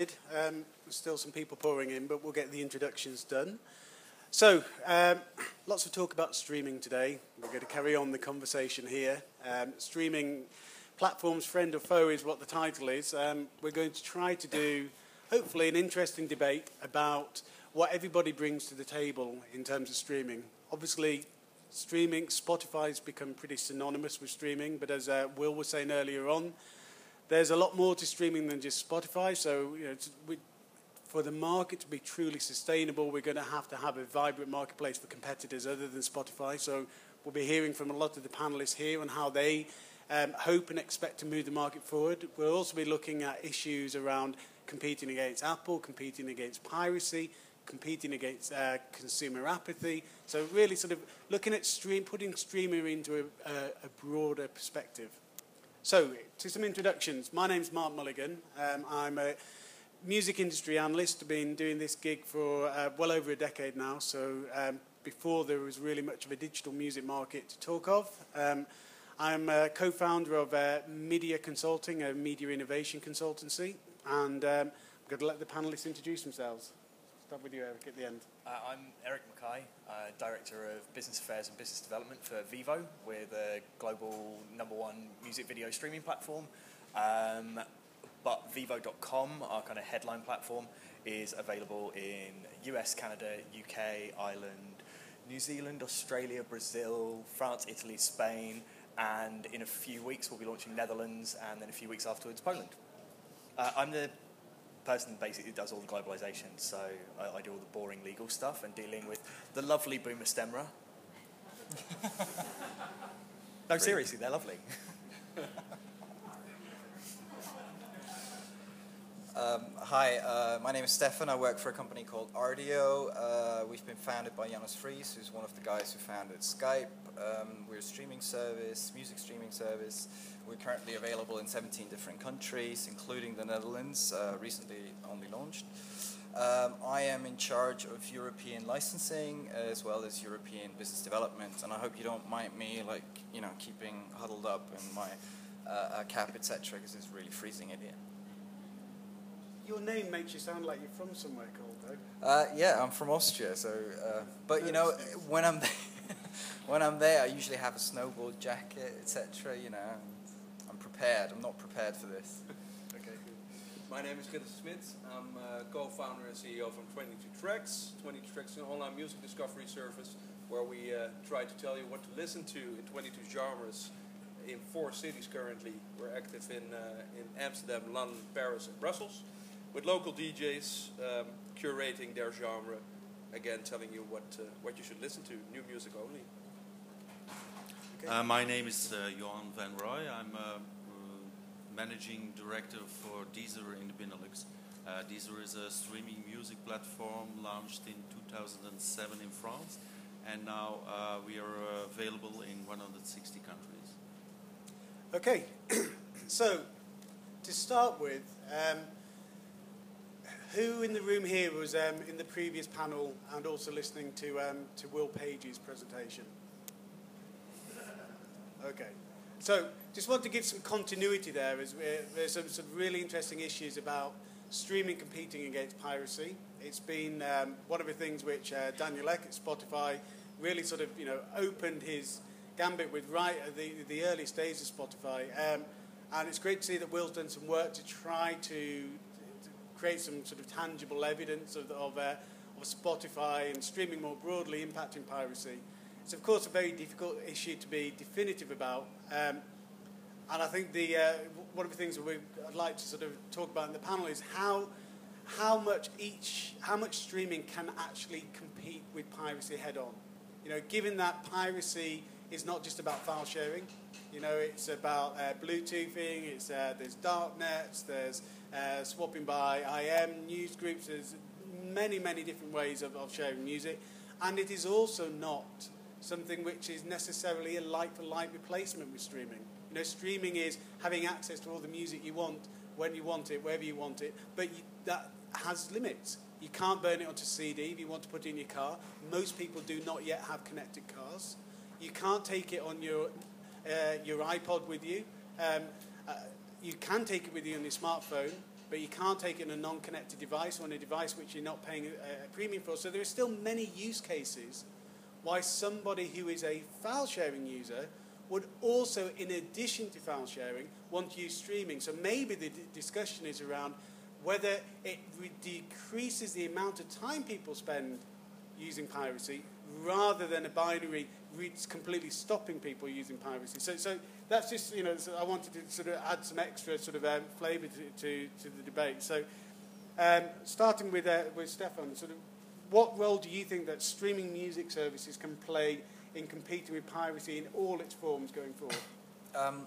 Um, still some people pouring in, but we'll get the introductions done. So, um, lots of talk about streaming today. We're going to carry on the conversation here. Um, streaming platforms, friend or foe, is what the title is. Um, we're going to try to do, hopefully, an interesting debate about what everybody brings to the table in terms of streaming. Obviously, streaming, Spotify's become pretty synonymous with streaming, but as uh, Will was saying earlier on, there's a lot more to streaming than just Spotify. So, you know, we, for the market to be truly sustainable, we're going to have to have a vibrant marketplace for competitors other than Spotify. So, we'll be hearing from a lot of the panelists here on how they um, hope and expect to move the market forward. We'll also be looking at issues around competing against Apple, competing against piracy, competing against uh, consumer apathy. So, really, sort of looking at stream, putting streaming into a, a, a broader perspective. So, to some introductions. My name's Mark Mulligan. Um, I'm a music industry analyst. I've been doing this gig for uh, well over a decade now. So, um, before there was really much of a digital music market to talk of. Um, I'm a co founder of uh, MIDiA Consulting, a media innovation consultancy. And um, I'm going to let the panelists introduce themselves. Start with you, Eric, at the end. Uh, I'm Eric Mackay, uh, Director of Business Affairs and Business Development for Vevo. We're the global number one music video streaming platform. Um, but Vevo.com, our kind of headline platform, is available in US, Canada, UK, Ireland, New Zealand, Australia, Brazil, France, Italy, Spain, and in a few weeks we'll be launching Netherlands, and then a few weeks afterwards, Poland. Uh, I'm the person basically does all the globalization. So I, I, do all the boring legal stuff and dealing with the lovely Buma Stemra. no, seriously, they're lovely. Um, hi, uh, my name is Stefan. I work for a company called Rdio. Uh, we've been founded by Janus Friis, who's one of the guys who founded Skype. Um, we're a streaming service, music streaming service. We're currently available in 17 different countries, including the Netherlands, uh, recently only launched. Um, I am in charge of European licensing as well as European business development, and I hope you don't mind me, like you know, keeping huddled up in my uh, uh cap, etc., because it's really freezing in here. Your name makes you sound like you're from somewhere cold, though. Uh, yeah, I'm from Austria, so. Uh, but you know, when I'm there, when I'm there, I usually have a snowboard jacket, etc. You know, prepared. I'm not prepared for this. okay. good. My name is Gitte Smit. I'm uh, co-founder and CEO from 22 Tracks. 22 Tracks is an online music discovery service where we uh, try to tell you what to listen to in 22 genres in four cities currently. We're active in, uh, in Amsterdam, London, Paris, and Brussels with local DJs um, curating their genre, again telling you what uh, what you should listen to, new music only. Okay. Uh, my name is uh, Johan van Roy. I'm a uh, managing director for Deezer in the Benelux. Uh, Deezer is a streaming music platform launched in 2007 in France, and now uh, we are available in 160 countries. Okay, so to start with. Um, who in the room here was um, in the previous panel and also listening to, um, to Will Page's presentation? Okay. So just want to give some continuity there. As there's some, some really interesting issues about streaming competing against piracy. It's been um, one of the things which uh, Daniel Ek at Spotify really sort of you know opened his gambit with right at the, the early stages of Spotify. Um, and it's great to see that Will's done some work to try to create some sort of tangible evidence of, of, uh, of Spotify and streaming more broadly impacting piracy. It's, of course, a very difficult issue to be definitive about. Um, and I think the, uh, one of the things we, I'd like to sort of talk about in the panel is how, how much each, how much streaming can actually compete with piracy head on. You know, given that piracy is not just about file sharing, you know, it's about uh, Bluetoothing, it's, uh, there's dark nets, there's uh, swapping by IM, news groups, there's many, many different ways of, of sharing music. And it is also not something which is necessarily a like-for-like replacement with streaming. You know, streaming is having access to all the music you want, when you want it, wherever you want it, but you, that has limits. You can't burn it onto CD if you want to put it in your car. Most people do not yet have connected cars. You can't take it on your uh, your iPod with you. Um, uh, you can take it with you on your smartphone, but you can't take it in a non-connected device or on a device which you're not paying a, a premium for. So there are still many use cases why somebody who is a file sharing user would also, in addition to file sharing, want to use streaming. So maybe the discussion is around whether it re- decreases the amount of time people spend using piracy rather than a binary completely stopping people using piracy. So, so that's just, you know, so I wanted to sort of add some extra sort of um, flavour to, to, to, the debate. So um, starting with, uh, with Stefan, sort of what role do you think that streaming music services can play in competing with piracy in all its forms going forward? Um,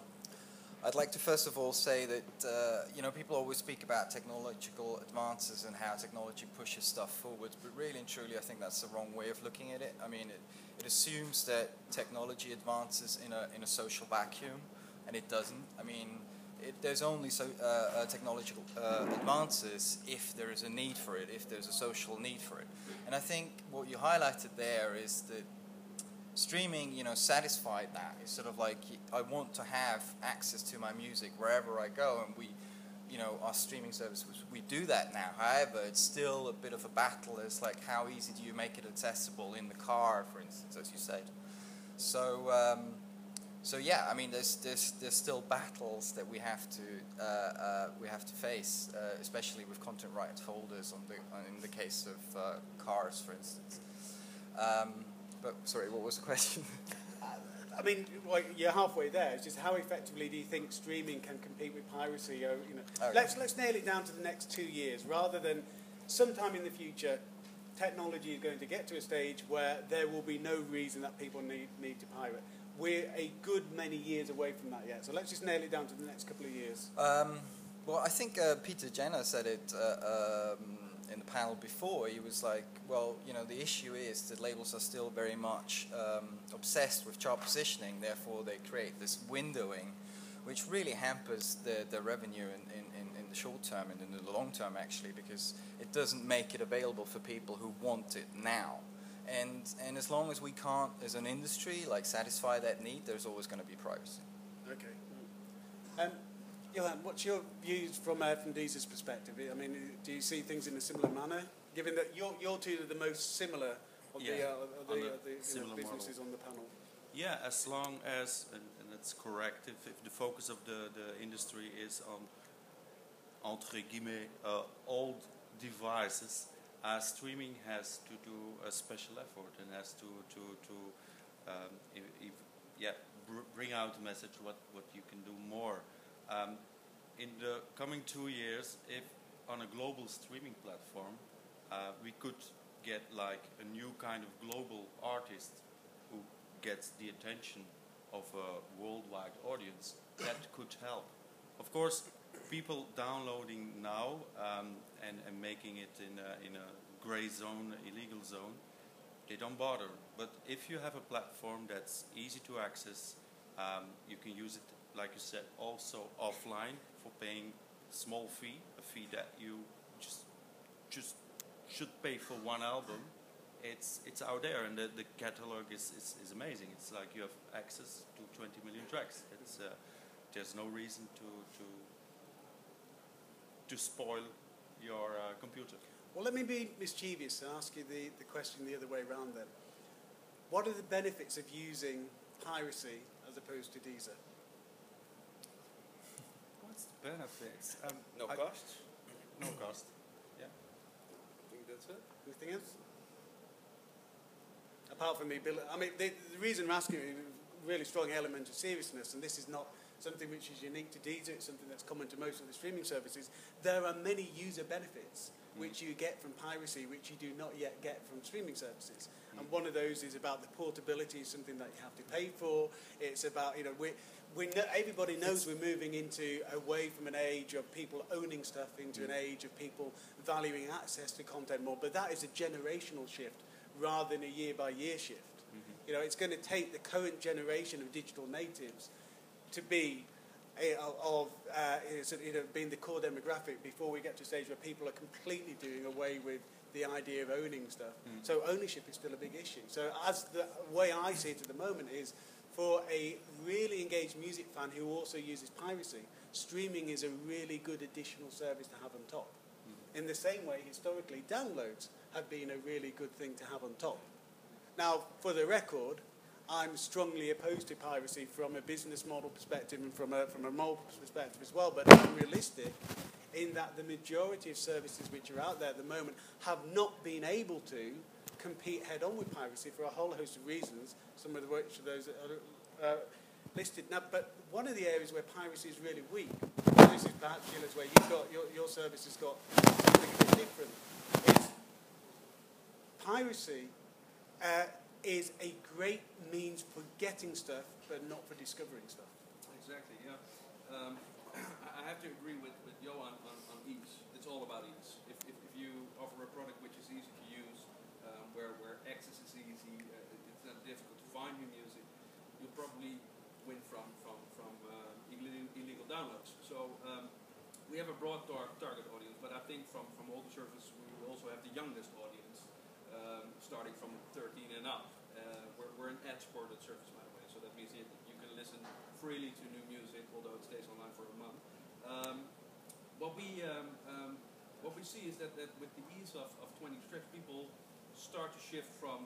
I'd like to first of all say that uh, you know people always speak about technological advances and how technology pushes stuff forward, but really and truly, I think that's the wrong way of looking at it. I mean, it, it assumes that technology advances in a in a social vacuum, and it doesn't. I mean, it, there's only so, uh, uh, technological uh, advances if there is a need for it, if there's a social need for it. And I think what you highlighted there is that streaming, you know, satisfied that. It's sort of like I want to have access to my music wherever I go, and we, you know, our streaming service we do that now. However, it's still a bit of a battle. It's like how easy do you make it accessible in the car, for instance, as you said. So. Um, so yeah, I mean, there's, there's, there's still battles that we have to uh, uh, we have to face, uh, especially with content rights holders on the in the case of uh, cars, for instance. Um, but sorry, what was the question? I mean, well, you're halfway there. It's just how effectively do you think streaming can compete with piracy? you know, okay. let's let's nail it down to the next two years, rather than sometime in the future. Technology is going to get to a stage where there will be no reason that people need need to pirate. We're a good many years away from that yet. So let's just nail it down to the next couple of years. Um, well, I think uh, Peter Jenner said it. Uh, um, in the panel before, he was like, well, you know, the issue is that labels are still very much um, obsessed with chart positioning, therefore they create this windowing, which really hampers the, the revenue in, in, in the short term and in the long term, actually, because it doesn't make it available for people who want it now. And, and as long as we can't, as an industry, like satisfy that need, there's always going to be privacy. Okay. Um, Johan, what's your views from uh, from Deezer's perspective? I mean, do you see things in a similar manner, given that your your two are the most similar of yeah, the, uh, the, uh, the you know, businesses model. on the panel? Yeah, as long as and, and it's correct if, if the focus of the, the industry is on entre guillemets uh, old devices, uh, streaming has to do a special effort and has to to to um, if, if, yeah br- bring out the message what what you can do more. Um, in the coming two years, if on a global streaming platform, uh, we could get like a new kind of global artist who gets the attention of a worldwide audience, that could help. Of course, people downloading now um, and, and making it in a, in a gray zone, illegal zone, they don't bother. But if you have a platform that's easy to access, um, you can use it like you said, also offline for paying small fee, a fee that you just just should pay for one album. It's it's out there, and the, the catalog is, is, is amazing. It's like you have access to 20 million tracks. It's uh, there's no reason to to to spoil your uh, computer. Well, let me be mischievous and ask you the, the question the other way around then. What are the benefits of using piracy as opposed to Deezer? Benefits. Um, no I, cost? No cost. Yeah. I think that's it. Anything else? Apart from me, Bill, I mean, the, the reason I'm asking you, really strong element of seriousness, and this is not something which is unique to Deezer, it's something that's common to most of the streaming services. There are many user benefits mm. which you get from piracy, which you do not yet get from streaming services. Mm. And one of those is about the portability, something that you have to pay for. It's about, you know, we we know, everybody knows we're moving into away from an age of people owning stuff into mm. an age of people valuing access to content more. But that is a generational shift rather than a year by year shift. Mm-hmm. You know, it's going to take the current generation of digital natives to be a, of uh, you know, being the core demographic before we get to a stage where people are completely doing away with the idea of owning stuff. Mm. So ownership is still a big issue. So as the way I see it at the moment is for a really engaged music fan who also uses piracy, streaming is a really good additional service to have on top. Mm-hmm. In the same way, historically, downloads have been a really good thing to have on top. Now, for the record, I'm strongly opposed to piracy from a business model perspective and from a, from a moral perspective as well, but I'm realistic in that the majority of services which are out there at the moment have not been able to compete head on with piracy for a whole host of reasons, some of which of those that are uh, listed. Now, but one of the areas where piracy is really weak, this is perhaps Gilles, where you've got your, your service has got something a bit different, is piracy uh, is a great means for getting stuff, but not for discovering stuff. Exactly, yeah. Um, I have to agree with, with Johan on, on ease. It's all about ease. If, if, if you offer a product which is easy to where, where access is easy, uh, it's not difficult to find new music, you'll probably win from, from, from uh, illegal, downloads. So um, we have a broad tar target audience, but I think from, from all the services we also have the youngest audience, um, starting from 13 and up. Uh, we're, we're an ad-supported service, by the way, so that means you, can listen freely to new music, although it stays online for a month. Um, what we um, um, what we see is that, that with the ease of, of 20 tracks, people start to shift from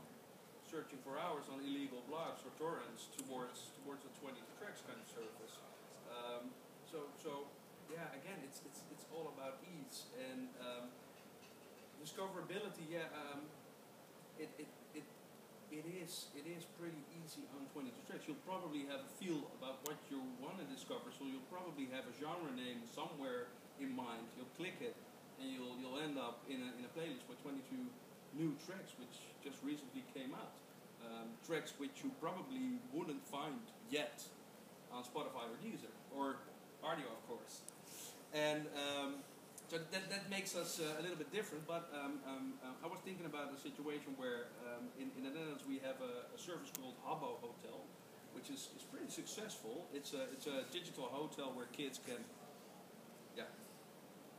searching for hours on illegal blogs or torrents towards towards a 20 tracks kind of service. Um, so so yeah, again, it's it's it's all about ease and um, discoverability. Yeah, um, it, it it it is it is pretty easy on 22 tracks. You'll probably have a feel about what you want to discover, so you'll probably have a genre name somewhere in mind. You'll click it, and you'll you'll end up in a in a playlist with 22 new tracks which just recently came out. Um, tracks which you probably wouldn't find yet on Spotify or Deezer or Rdio, of course. And um, so that, that makes us uh, a little bit different, but um, um, uh, I was thinking about a situation where um, in, in the Netherlands we have a, a service called Habbo Hotel, which is, is pretty successful. It's a, it's a digital hotel where kids can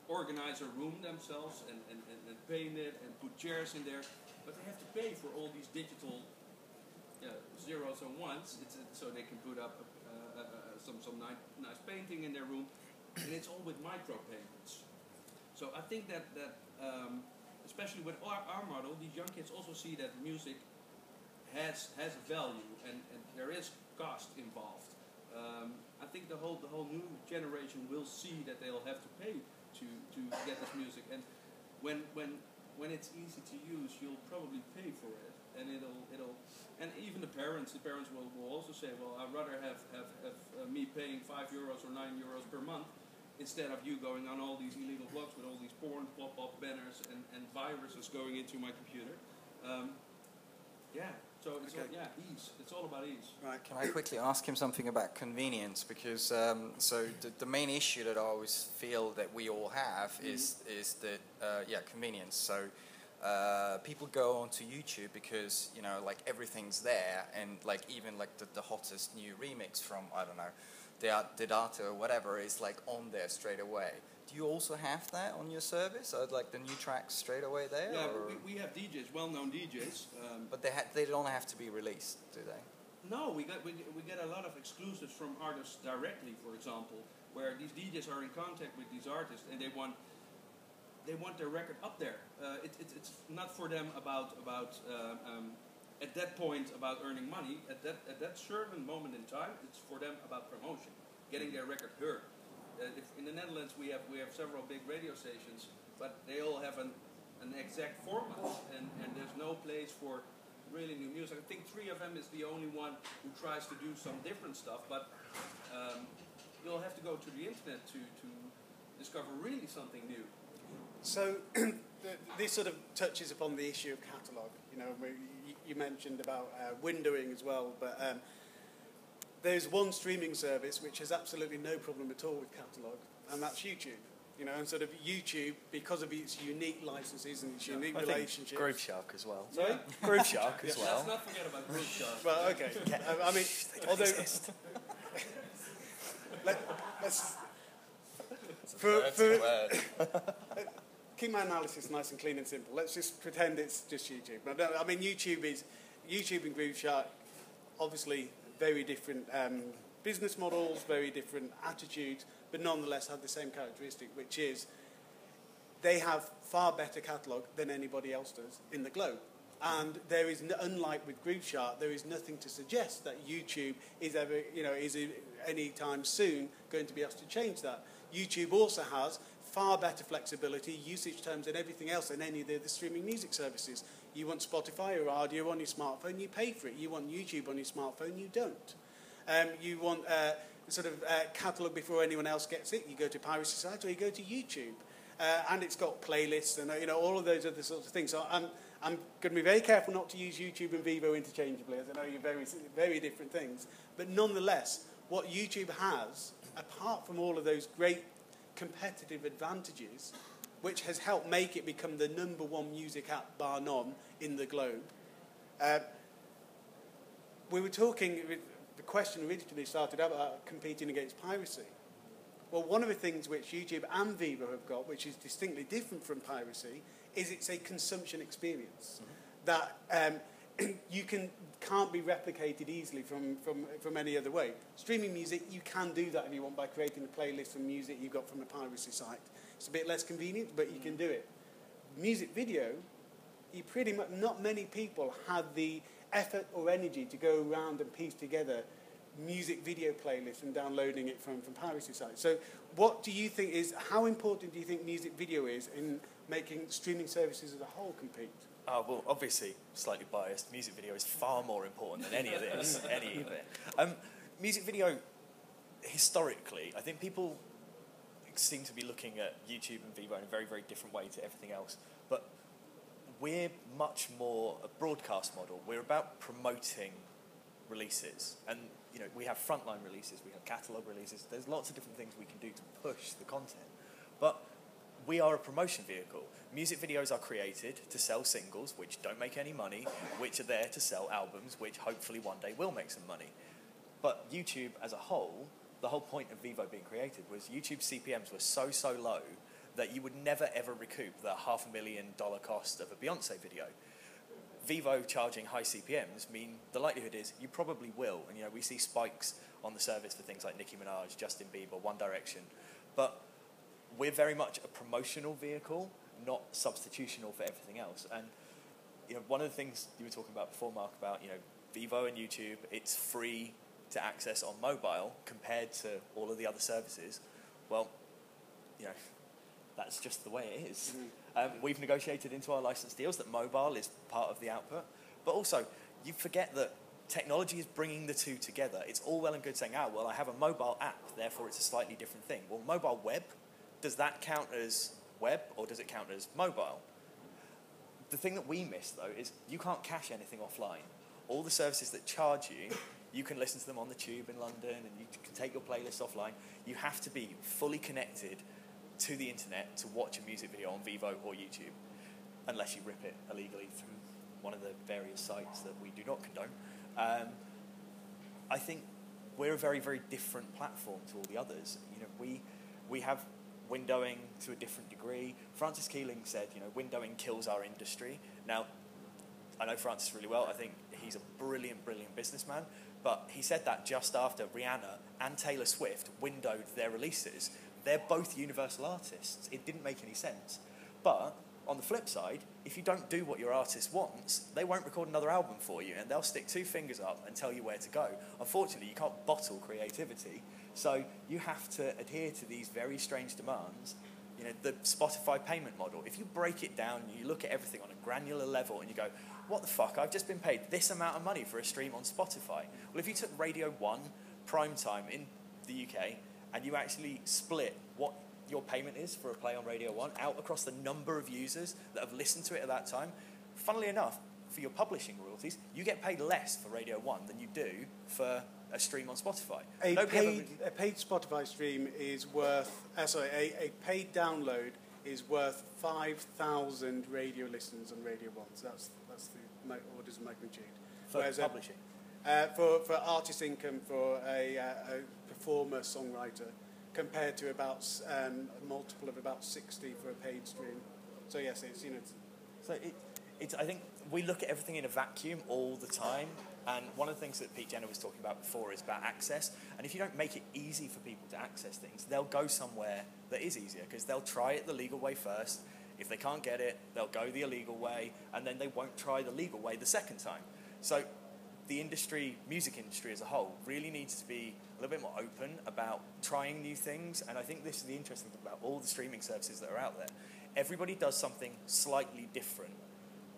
organize a room themselves and, and, and, and paint it and put chairs in there, but they have to pay for all these digital yeah, zeros and ones it's, so they can put up uh, uh, uh, some, some nice, nice painting in their room, and it's all with micro payments. So I think that that um, especially with our, our model, these young kids also see that music has has value and, and there is cost involved. Um, I think the whole the whole new generation will see that they'll have to pay to, to get this music, and when when when it's easy to use, you'll probably pay for it, and it'll it'll and even the parents, the parents will, will also say, well, I'd rather have have, have uh, me paying five euros or nine euros per month instead of you going on all these illegal blogs with all these porn pop-up banners and, and viruses going into my computer. Um, yeah, so it's Okay. all, yeah, ease. It's all about ease. Right. Can I quickly ask him something about convenience? Because um, so the, the main issue that I always feel that we all have is is that uh, yeah convenience. So uh, people go onto YouTube because you know like everything's there, and like even like the, the hottest new remix from I don't know, the the data or whatever is like on there straight away. Do you also have that on your service? Are like the new tracks straight away there? Yeah, or- we, we have DJs, well-known DJs. Um, but they ha- they don't have to be released, do they? No, we get we, we get a lot of exclusives from artists directly, for example, where these DJs are in contact with these artists and they want they want their record up there. Uh, it, it, it's not for them about about um, um, at that point about earning money. At that at that certain moment in time, it's for them about promotion, getting their record heard. Uh, in the Netherlands we have we have several big radio stations, but they all have an an exact format, and, and there's no place for really new music. I think 3FM is the only one who tries to do some different stuff, but um, you'll have to go to the internet to, to discover really something new. So this sort of touches upon the issue of catalogue. You know, you mentioned about uh, windowing as well, but um, there's one streaming service which has absolutely no problem at all with catalogue, and that's YouTube. You know, and sort of YouTube, because of its unique licenses and its Yeah. unique I think. Grooveshark as well. Sorry? Yeah. Grooveshark as Yeah, well. Let's not forget about Grooveshark. Well, okay. I, I mean, although let, let's for, for, keep my analysis nice and clean and simple. Let's just pretend it's just YouTube. But no, I mean, YouTube is YouTube and Grooveshark, obviously very different um, business models, very different attitudes, but nonetheless have the same characteristic, which is they have far better catalogue than anybody else does in the globe. And there is, unlike with Grooveshark, there is nothing to suggest that YouTube is ever, you know, is any time soon going to be asked to change that. YouTube also has far better flexibility, usage terms, and everything else than any of the, the streaming music services. You want Spotify or Rdio on your smartphone, you pay for it. You want YouTube on your smartphone, you don't. Um, you want uh, sort of uh, catalogue before anyone else gets it, you go to Piracy Site or you go to YouTube. Uh, and it's got playlists and uh, you know all of those other sorts of things. So I'm, I'm going to be very careful not to use YouTube and Vevo interchangeably, as I know you're very, very different things. But nonetheless, what YouTube has, apart from all of those great competitive advantages, which has helped make it become the number one music app, bar none, in the globe. Uh, we were talking, the question originally started out about competing against piracy. Well, one of the things which YouTube and Vevo have got, which is distinctly different from piracy, is it's a consumption experience mm-hmm. that um, you can can't be replicated easily from, from, from any other way. Streaming music, you can do that if you want by creating a playlist of music you got from a piracy site. It's a bit less convenient, but you can do it. Music video, you pretty much not many people had the effort or energy to go around and piece together music video playlists and downloading it from, from piracy sites. So what do you think is, how important do you think music video is in making streaming services as a whole compete? Oh, well, obviously, slightly biased. Music video is far more important than any of this. any of it. Um, music video, historically, I think people seem to be looking at YouTube and Vevo in a very, very different way to everything else. But we're much more a broadcast model. We're about promoting releases. And, you know, we have frontline releases, we have catalogue releases. There's lots of different things we can do to push the content. But we are a promotion vehicle. Music videos are created to sell singles, which don't make any money, which are there to sell albums, which hopefully one day will make some money. But YouTube as a whole, the whole point of Vevo being created was YouTube CPMs were so, so low that you would never ever recoup the half a million dollar cost of a Beyonce video. Vevo charging high CPMs mean the likelihood is you probably will. And you know, we see spikes on the service for things like Nicki Minaj, Justin Bieber, One Direction. But we're very much a promotional vehicle, not substitutional for everything else. And you know, one of the things you were talking about before, Mark, about you know, Vevo and YouTube, it's free to access on mobile compared to all of the other services. Well, you know, that's just the way it is. Mm-hmm. Um, we've negotiated into our license deals that mobile is part of the output, but also you forget that technology is bringing the two together. It's all well and good saying, "Ah, well, I have a mobile app, therefore it's a slightly different thing." Well, mobile web does that count as web or does it count as mobile? The thing that we miss though is you can't cache anything offline. All the services that charge you, you can listen to them on the tube in London and you can take your playlist offline. You have to be fully connected to the internet to watch a music video on Vevo or YouTube, unless you rip it illegally from one of the various sites that we do not condone. Um, I think we're a very, very different platform to all the others. You know, we, we have windowing to a different degree. Francis Keeling said, you know, windowing kills our industry. Now, I know Francis really well. I think he's a brilliant, brilliant businessman. But he said that just after Rihanna and Taylor Swift windowed their releases. They're both universal artists. It didn't make any sense. But on the flip side, if you don't do what your artist wants, they won't record another album for you and they'll stick two fingers up and tell you where to go. Unfortunately, you can't bottle creativity. So you have to adhere to these very strange demands. You know, the Spotify payment model, if you break it down, and you look at everything on a granular level and you go, what the fuck, I've just been paid this amount of money for a stream on Spotify. Well, if you took Radio 1 prime time in the UK and you actually split what your payment is for a play on Radio 1 out across the number of users that have listened to it at that time, funnily enough, for your publishing royalties, you get paid less for Radio 1 than you do for a stream on Spotify. A, paid, a paid Spotify stream is worth, uh, sorry, a, a paid download is worth 5,000 radio listens on Radio 1. So that's, that's the orders of magnitude. For Whereas publishing? A, uh, for, for artist income for a, uh, a performer, songwriter, compared to about um, a multiple of about 60 for a paid stream. So yes, it's, you know... It's, so it, it's, I think we look at everything in a vacuum all the time, And one of the things that Pete Jenner was talking about before is about access. And if you don't make it easy for people to access things, they'll go somewhere that is easier because they'll try it the legal way first. If they can't get it, they'll go the illegal way, and then they won't try the legal way the second time. So the industry, music industry as a whole, really needs to be a little bit more open about trying new things. And I think this is the interesting thing about all the streaming services that are out there. Everybody does something slightly different,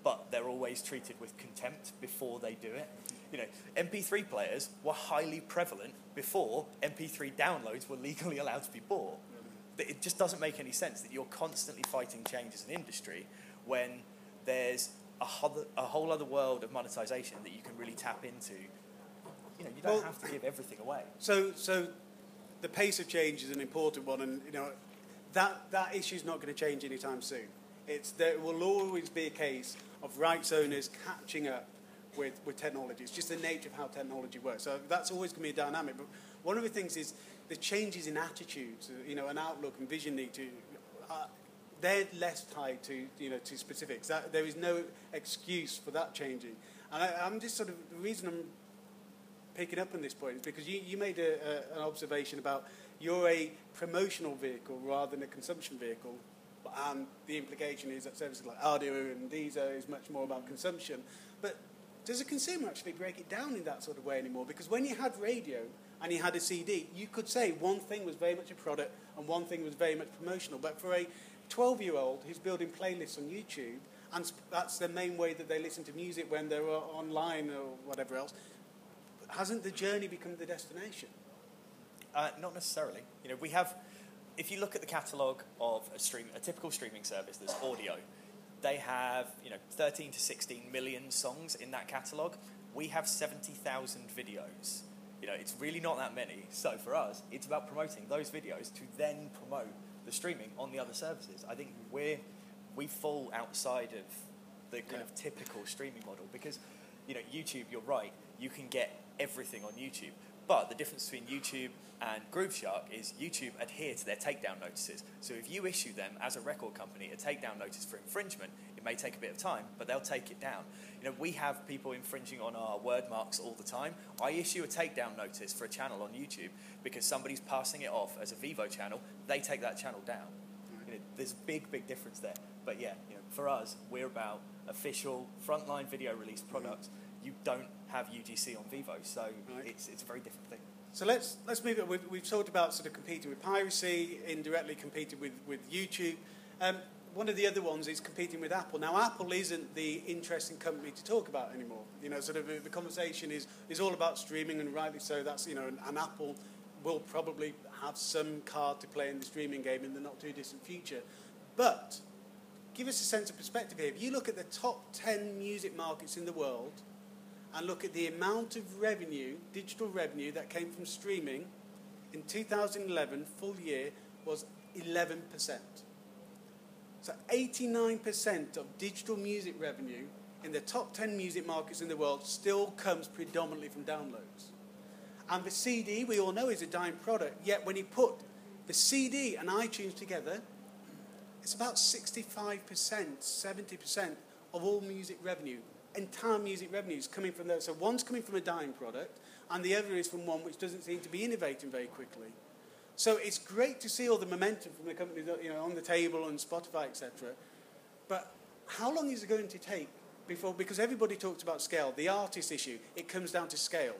but they're always treated with contempt before they do it. You know, MP3 players were highly prevalent before MP3 downloads were legally allowed to be bought. It just doesn't make any sense that you're constantly fighting change as an industry when there's a, other, a whole other world of monetization that you can really tap into. You know, you don't Well- have to give everything away. So, so the pace of change is an important one, and you know that that issue is not going to change anytime soon. It's there will always be a case of rights owners catching up with, with technology. It's just the nature of how technology works. So that's always going to be a dynamic. But one of the things is the changes in attitudes, uh, you know, and outlook and vision need to. Uh, they're less tied to you know to specifics. That, there is no excuse for that changing. And I, I'm just sort of the reason I'm picking up on this point is because you, you made a, a, an observation about you're a promotional vehicle rather than a consumption vehicle. And the implication is that services like Rdio and Deezer is much more about consumption. But does a consumer actually break it down in that sort of way anymore? Because when you had radio and he had a CD, you could say one thing was very much a product and one thing was very much promotional. But for a 12 year old who's building playlists on YouTube, and that's the main way that they listen to music when they're uh, online or whatever else, hasn't the journey become the destination? Uh, not necessarily. You know, we have. If you look at the catalogue of a stream, a typical streaming service that's Rdio, they have you know 13 to 16 million songs in that catalogue. We have 70,000 videos. You know, it's really not that many. So for us, it's about promoting those videos to then promote the streaming on the other services. I think we're we fall outside of the kind of typical streaming model because you know YouTube. You're right. You can get everything on YouTube. But the difference between YouTube and Grooveshark is YouTube adhere to their takedown notices. So if you issue them as a record company a takedown notice for infringement, it may take a bit of time, but they'll take it down. You know, we have people infringing on our word marks all the time. I issue a takedown notice for a channel on YouTube because somebody's passing it off as a Vevo channel. They take that channel down. Mm-hmm. You know, there's a big, big difference there. But yeah, you know, for us, we're about official frontline video release products. Mm-hmm. You don't have UGC on Vevo, so Right. it's, it's a very different thing. So let's let's move it. We've, we've talked about sort of competing with piracy, indirectly competing with with YouTube. Um, one of the other ones is competing with Apple. Now, Apple isn't the interesting company to talk about anymore. You know, sort of the, conversation is is all about streaming, and rightly so. That's you know, and, and Apple will probably have some card to play in the streaming game in the not too distant future. But give us a sense of perspective here. If you look at the top 10 music markets in the world and look at the amount of revenue, digital revenue, that came from streaming in 2011, full year, was 11%. So 89% of digital music revenue in the top 10 music markets in the world still comes predominantly from downloads. And the CD, we all know, is a dying product. Yet when you put the CD and iTunes together, it's about 65%, 70% of all music revenue, entire music revenue is coming from there. So one's coming from a dying product, and the other is from one which doesn't seem to be innovating very quickly. So it's great to see all the momentum from the companies you know, on the table and Spotify, etc. But how long is it going to take before? Because everybody talks about scale. The artist issue, it comes down to scale.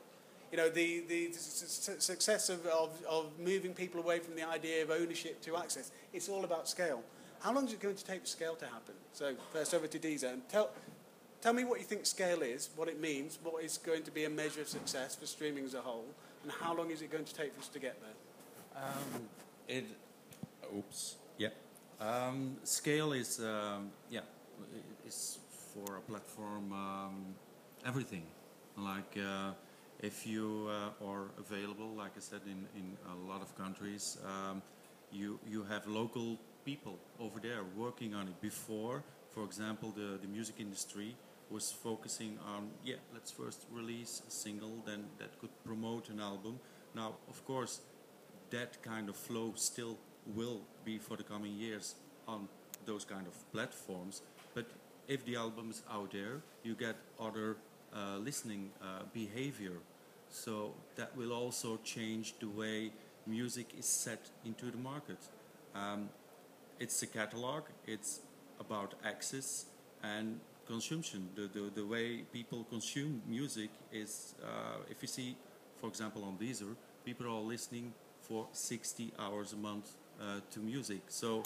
You know, the, the su- su- success of, of, of moving people away from the idea of ownership to access, it's all about scale. How long is it going to take for scale to happen? So first over to Deezer. And tell, tell me what you think scale is, what it means, what is going to be a measure of success for streaming as a whole, and how long is it going to take for us to get there? Um, it. Oops. Yeah. Um, scale is um, yeah i- is for a platform um, everything. Like uh, if you uh, are available, like I said, in, in a lot of countries, um, you you have local people over there working on it. Before, for example, the the music industry was focusing on yeah, let's first release a single, then that could promote an album. Now, of course, that kind of flow still will be for the coming years on those kind of platforms. But if the album is out there, you get other uh, listening uh, behavior. So that will also change the way music is set into the market. Um, it's a catalog, it's about access and consumption. The, the, the way people consume music is, uh, if you see, for example, on Deezer, people are listening for 60 hours a month uh, to music. So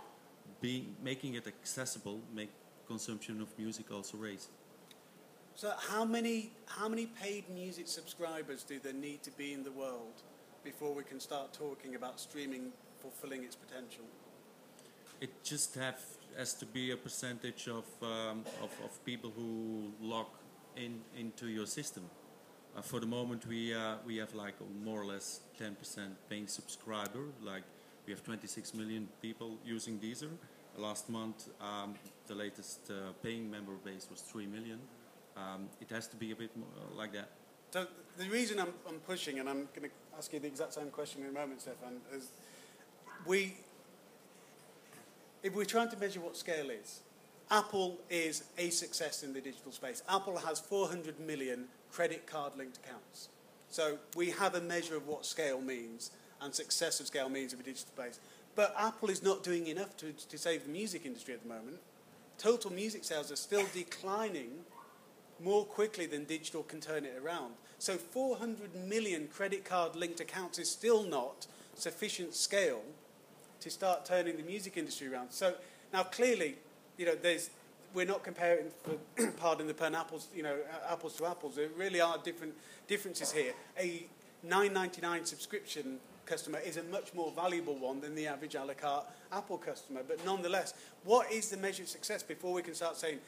being, making it accessible, make consumption of music also raise. So how many how many paid music subscribers do there need to be in the world before we can start talking about streaming fulfilling its potential? It just have has to be a percentage of um, of, of, people who log in into your system. Uh, for the moment, we uh, we have like more or less 10% paying subscriber. Like we have 26 million people using Deezer. Last month, um, the latest uh, paying member base was 3 million. Um, it has to be a bit more uh, like that. So the reason I'm, I'm pushing, and I'm going to ask you the exact same question in a moment, Stefan, is we, if we're trying to measure what scale is, Apple is a success in the digital space. Apple has 400 million credit card linked accounts. So we have a measure of what scale means and success of scale means in the digital space. But Apple is not doing enough to, to save the music industry at the moment. Total music sales are still declining more quickly than digital can turn it around. So 400 million credit card linked accounts is still not sufficient scale to start turning the music industry around. So now clearly, you know, there's we're not comparing, for, pardon the pun, apples, you know, apples to apples. There really are different differences here. A 9.99 subscription customer is a much more valuable one than the average a la carte Apple customer. But nonetheless, what is the measure of success before we can start saying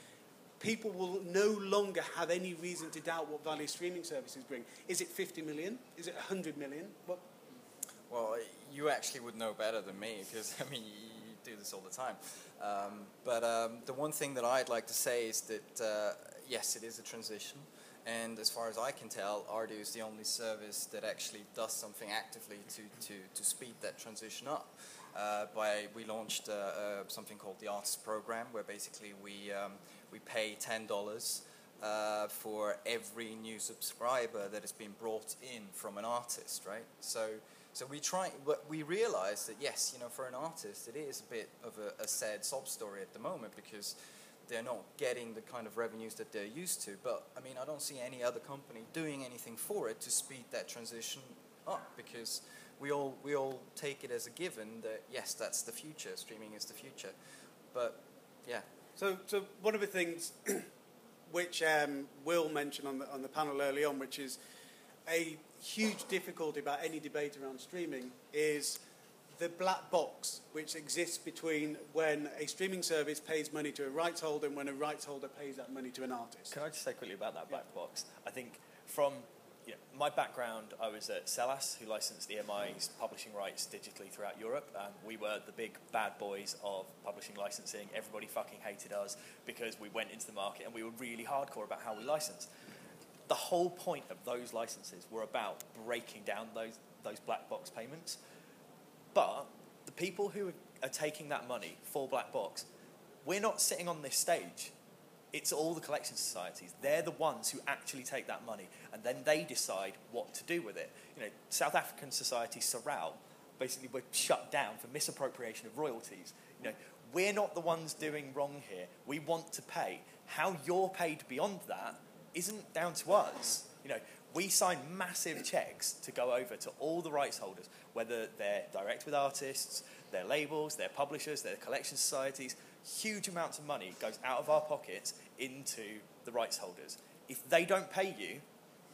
people will no longer have any reason to doubt what value streaming services bring. Is it 50 million? Is it 100 million? What? Well, you actually would know better than me because, I mean, you do this all the time. Um, but um, the one thing that I'd like to say is that, uh, yes, it is a transition. And as far as I can tell, Rdio is the only service that actually does something actively to, to, to speed that transition up. Uh, by we launched uh, uh, something called the Artist Program, where basically we um, we pay ten dollars uh, for every new subscriber that has been brought in from an artist, right? So. So we try, but we realize that yes, you know, for an artist, it is a bit of a, a sad sob story at the moment because they're not getting the kind of revenues that they're used to. But I mean, I don't see any other company doing anything for it to speed that transition up because we all we all take it as a given that yes, that's the future. Streaming is the future. But yeah. So so one of the things which um, Will mentioned on the on the panel early on, which is a huge difficulty about any debate around streaming, is the black box which exists between when a streaming service pays money to a rights holder and when a rights holder pays that money to an artist. Can I just say quickly about that black yeah. box? I think from you know, my background, I was at CELAS, who licensed the EMI's publishing rights digitally throughout Europe. Um, we were the big bad boys of publishing licensing. Everybody fucking hated us because we went into the market and we were really hardcore about how we licensed. The whole point of those licenses were about breaking down those, those black box payments. But the people who are taking that money for Black Box, we're not sitting on this stage. It's all the collection societies. They're the ones who actually take that money, and then they decide what to do with it. You know, South African society SARRAL basically were shut down for misappropriation of royalties. You know, we're not the ones doing wrong here. We want to pay. How you're paid beyond that isn't down to us. You know, we sign massive checks to go over to all the rights holders, whether they're direct with artists, their labels, their publishers, their collection societies. Huge amounts of money goes out of our pockets into the rights holders. If they don't pay you,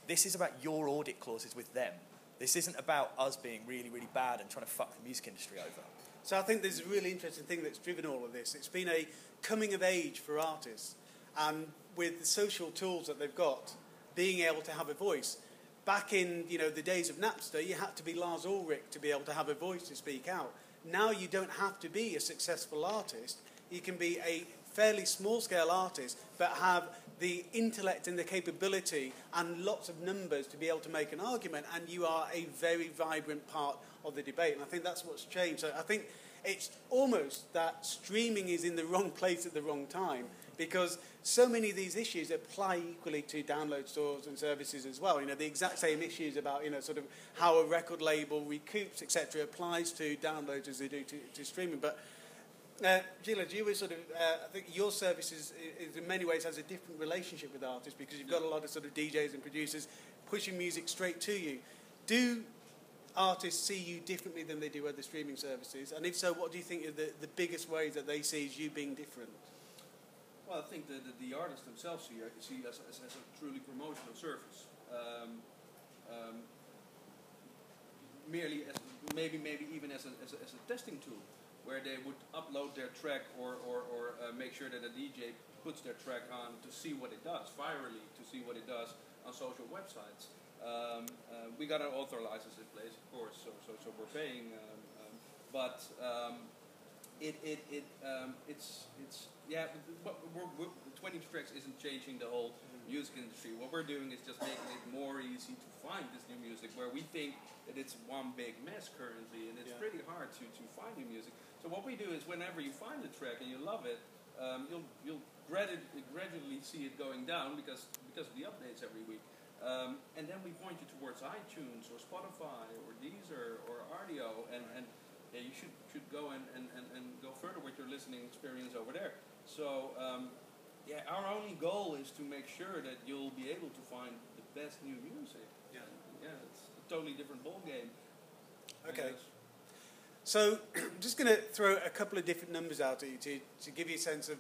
this is about your audit clauses with them. This isn't about us being really, really bad and trying to fuck the music industry over. So I think there's a really interesting thing that's driven all of this. It's been a coming of age for artists, and with the social tools that they've got, being able to have a voice. Back in you know the days of Napster, you had to be Lars Ulrich to be able to have a voice to speak out. Now you don't have to be a successful artist. You can be a fairly small scale artist, but have the intellect and the capability and lots of numbers to be able to make an argument, and you are a very vibrant part of the debate. And I think that's what's changed. So I think it's almost that streaming is in the wrong place at the wrong time because so many of these issues apply equally to download stores and services as well. You know, the exact same issues about, you know, sort of how a record label recoups, etc., applies to downloads as they do to, to streaming. But uh, Gila, do you were sort of, uh, I think your service is, is in many ways has a different relationship with artists because you've got a lot of sort of DJs and producers pushing music straight to you. Do artists see you differently than they do other streaming services? And if so, what do you think are the, the biggest ways that they see you being different? Well, I think that the, the artists themselves see, see as, as, as a truly promotional service. Um, um, merely as maybe maybe even as a, as a, as a testing tool, where they would upload their track or, or, or uh, make sure that a DJ puts their track on to see what it does, virally to see what it does on social websites. Um, uh, we got our author license in place, of course, so, so, so we're paying. Um, um, but um, it, it, it, um, it's, it's, yeah, but we're, we're, 20 tracks isn't changing the whole music industry. What we're doing is just making it more easy to find this new music, where we think that it's one big mess currently, and it's Yeah. pretty hard to, to find new music. So what we do is whenever you find a track and you love it, um, you'll, you'll gradu- gradually see it going down because, because of the updates every week. Um, and then we point you towards iTunes or Spotify or Deezer or Rdio, and, and yeah, you should, should go and, and, and, and go further with your listening experience over there. So, um, yeah, our only goal is to make sure that you'll be able to find the best new music. Yeah. Yeah, it's a totally different ball game. Okay. So I'm just going to throw a couple of different numbers out at you to, to give you a sense of,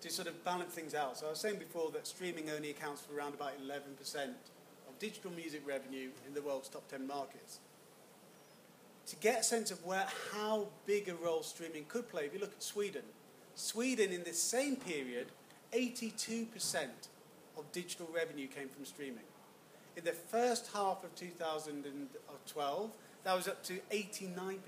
to sort of balance things out. So I was saying before that streaming only accounts for around about 11% of digital music revenue in the world's top 10 markets. To get a sense of where, how big a role streaming could play, if you look at Sweden, Sweden in this same period, 82% of digital revenue came from streaming. In the first half of 2012, that was up to 89%.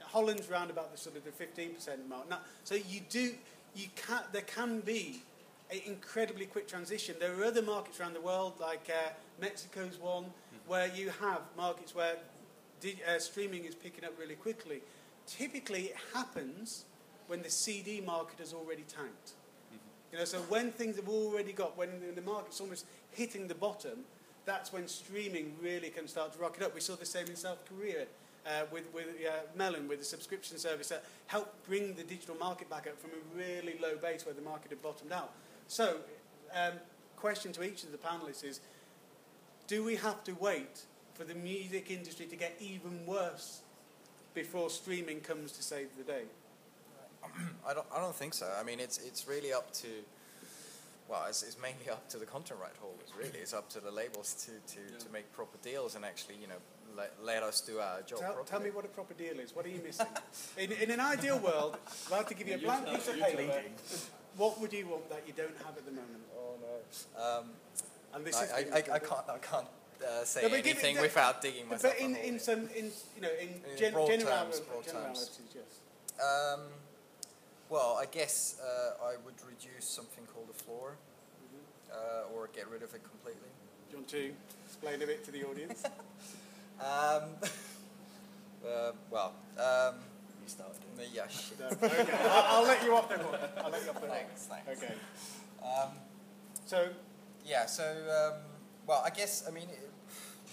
Holland's round about the sort of the 15% mark. Now, so you do, you can, there can be an incredibly quick transition. There are other markets around the world, like uh, Mexico's one, where you have markets where di- uh, streaming is picking up really quickly. Typically, it happens when the CD market has already tanked. You know, so when things have already got, when the market's almost hitting the bottom, that's when streaming really can start to rock it up. We saw the same in South Korea uh, with, with uh, Melon, with the subscription service that helped bring the digital market back up from a really low base where the market had bottomed out. So, um, question to each of the panelists is, do we have to wait for the music industry to get even worse before streaming comes to save the day? I don't, I don't think so. I mean, it's it's really up to, well, it's, it's mainly up to the content right holders. Really, it's up to the labels to, to, Yeah. to make proper deals and actually, you know, let, let us do our job Tell, properly. tell me what a proper deal is. What are you missing? in, in an ideal world, I'd like to give you a blank piece of paper. What would you want that you don't have at the moment? Oh no. Um, And this I, is I, I, I can't I can't uh, say No, but give it anything the- without digging myself. But in, in some, in you know, in, In gen, broad general, terms, broad generalities, terms. yes. Um, well, I guess uh, I would reduce something called a floor, uh, or get rid of it completely. Do you want to explain a bit to the audience? Um, uh, well, um, You started it. yeah, shit. no, okay, I'll, I'll let you off the hook. I'll let you off the hook. Thanks, thanks. Okay. Um, So, yeah, so um, well, I guess I mean, it,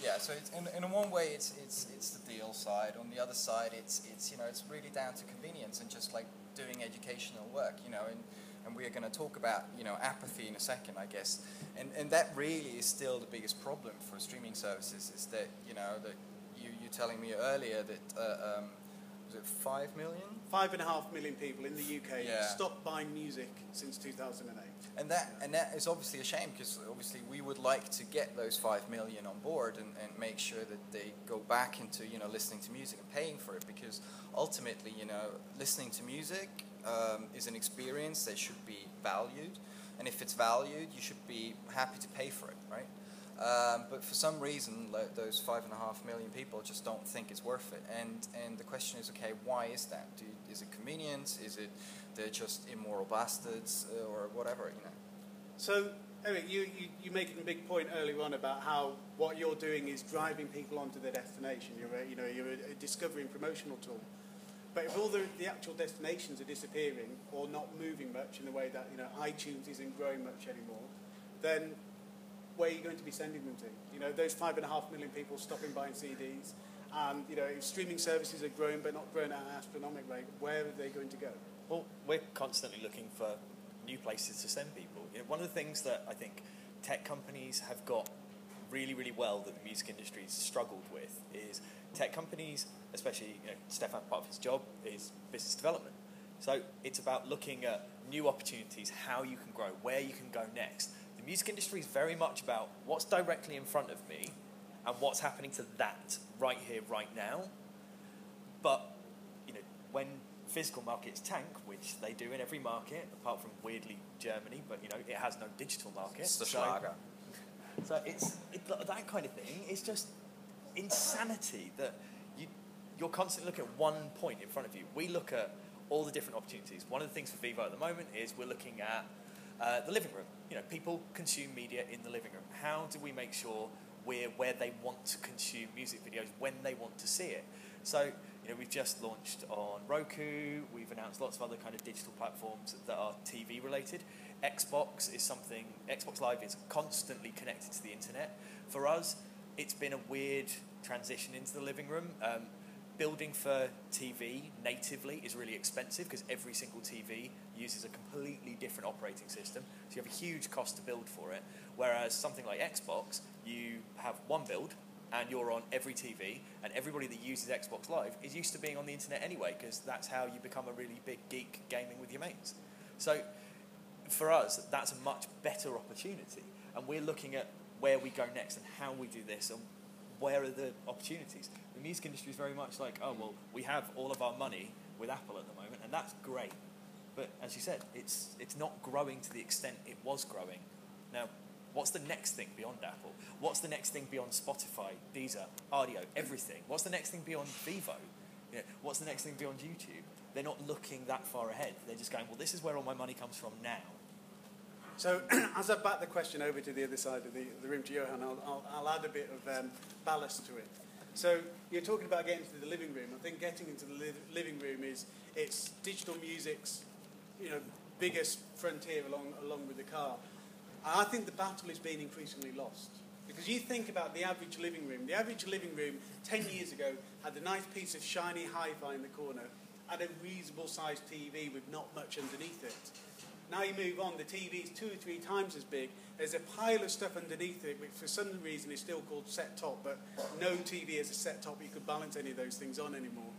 yeah. So it's, in in one way, it's it's it's the deal side. On the other side, it's it's you know it's really down to convenience and just like doing educational work, you know. And and we're going to talk about you know apathy in a second, I guess. And and that really is still the biggest problem for streaming services is that you know that you you telling me earlier that uh, um, was it five million five and a half million people in the UK Yeah. stopped buying music since 2008. And that and that is obviously a shame because obviously we would like to get those five million on board and, and make sure that they go back into you know listening to music and paying for it because ultimately you know listening to music um, is an experience that should be valued and if it's valued you should be happy to pay for it right um, but for some reason like, those five and a half million people just don't think it's worth it and and the question is okay why is that Do, is it convenience is it they're just immoral bastards uh, or whatever you know So, Eric, you, you, you making a big point earlier on about how what you're doing is driving people onto their destination. You're a, you know, you're a, a discovery and promotional tool. But if all the, the actual destinations are disappearing or not moving much in the way that you know iTunes isn't growing much anymore, then where are you going to be sending them to? You know, those five and a half million people stopping buying CDs, and you know, if streaming services are growing but not growing at an astronomical rate, where are they going to go? Well, we're constantly looking for new places to send people. You know, one of the things that I think tech companies have got really, really well that the music industry has struggled with is tech companies, especially you know, Stefan, part of his job is business development. So it's about looking at new opportunities, how you can grow, where you can go next. The music industry is very much about what's directly in front of me and what's happening to that right here, right now. But you know, when physical markets tank, which they do in every market, apart from weirdly Germany, but you know it has no digital market. It's the so, Schlager. so it's it, that kind of thing. It's just insanity that you you're constantly looking at one point in front of you. We look at all the different opportunities. One of the things for Vevo at the moment is we're looking at uh, the living room. You know, people consume media in the living room. How do we make sure we're where they want to consume music videos when they want to see it? So, you know, we've just launched on Roku. We've announced lots of other kind of digital platforms that are TV related. Xbox is something. Xbox Live is constantly connected to the internet. For us, it's been a weird transition into the living room. Um, building for TV natively is really expensive because every single TV uses a completely different operating system. So you have a huge cost to build for it. Whereas something like Xbox, you have one build and you're on every TV, and everybody that uses Xbox Live is used to being on the internet anyway because that's how you become a really big geek gaming with your mates. So for us, that's a much better opportunity, and we're looking at where we go next and how we do this and where are the opportunities. The music industry is very much like, oh well, we have all of our money with Apple at the moment, and that's great. But as you said, it's it's not growing to the extent it was growing. Now, what's the next thing beyond Apple? What's the next thing beyond Spotify, Deezer, Rdio, everything? What's the next thing beyond Vevo? You know, what's the next thing beyond YouTube? They're not looking that far ahead. They're just going, well, this is where all my money comes from now. So, as I back the question over to the other side of the, the room to Johan, I'll, I'll, I'll add a bit of um, ballast to it. So, you're talking about getting into the living room. I think getting into the li- living room is it's digital music's, you know, biggest frontier along along with the car. And I think the battle is being increasingly lost. Because you think about the average living room. The average living room 10 years ago had a nice piece of shiny hi fi in the corner, had a reasonable sized TV with not much underneath it. Now you move on, the TV is two or three times as big. There's a pile of stuff underneath it, which for some reason is still called set top, but no TV is a set top you could balance any of those things on anymore.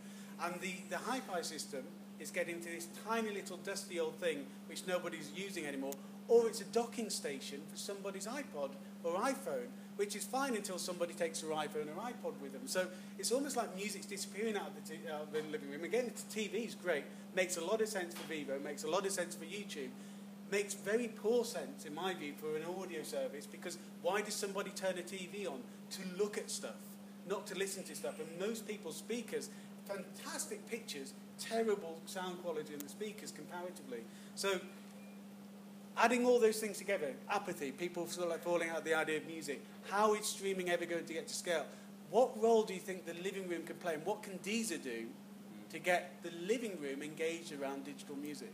And the, the hi fi system is getting to this tiny little dusty old thing which nobody's using anymore, or it's a docking station for somebody's iPod or iPhone, which is fine until somebody takes their iPhone or iPod with them. So it's almost like music's disappearing out of the, t- out of the living room. Again, the TV is great, makes a lot of sense for Vevo, makes a lot of sense for YouTube, makes very poor sense, in my view, for an audio service because why does somebody turn a TV on? To look at stuff, not to listen to stuff. And most people's speakers, fantastic pictures, terrible sound quality in the speakers comparatively. So adding all those things together, apathy, people sort of like falling out of the idea of music, how is streaming ever going to get to scale? What role do you think the living room can play, and what can Deezer do to get the living room engaged around digital music?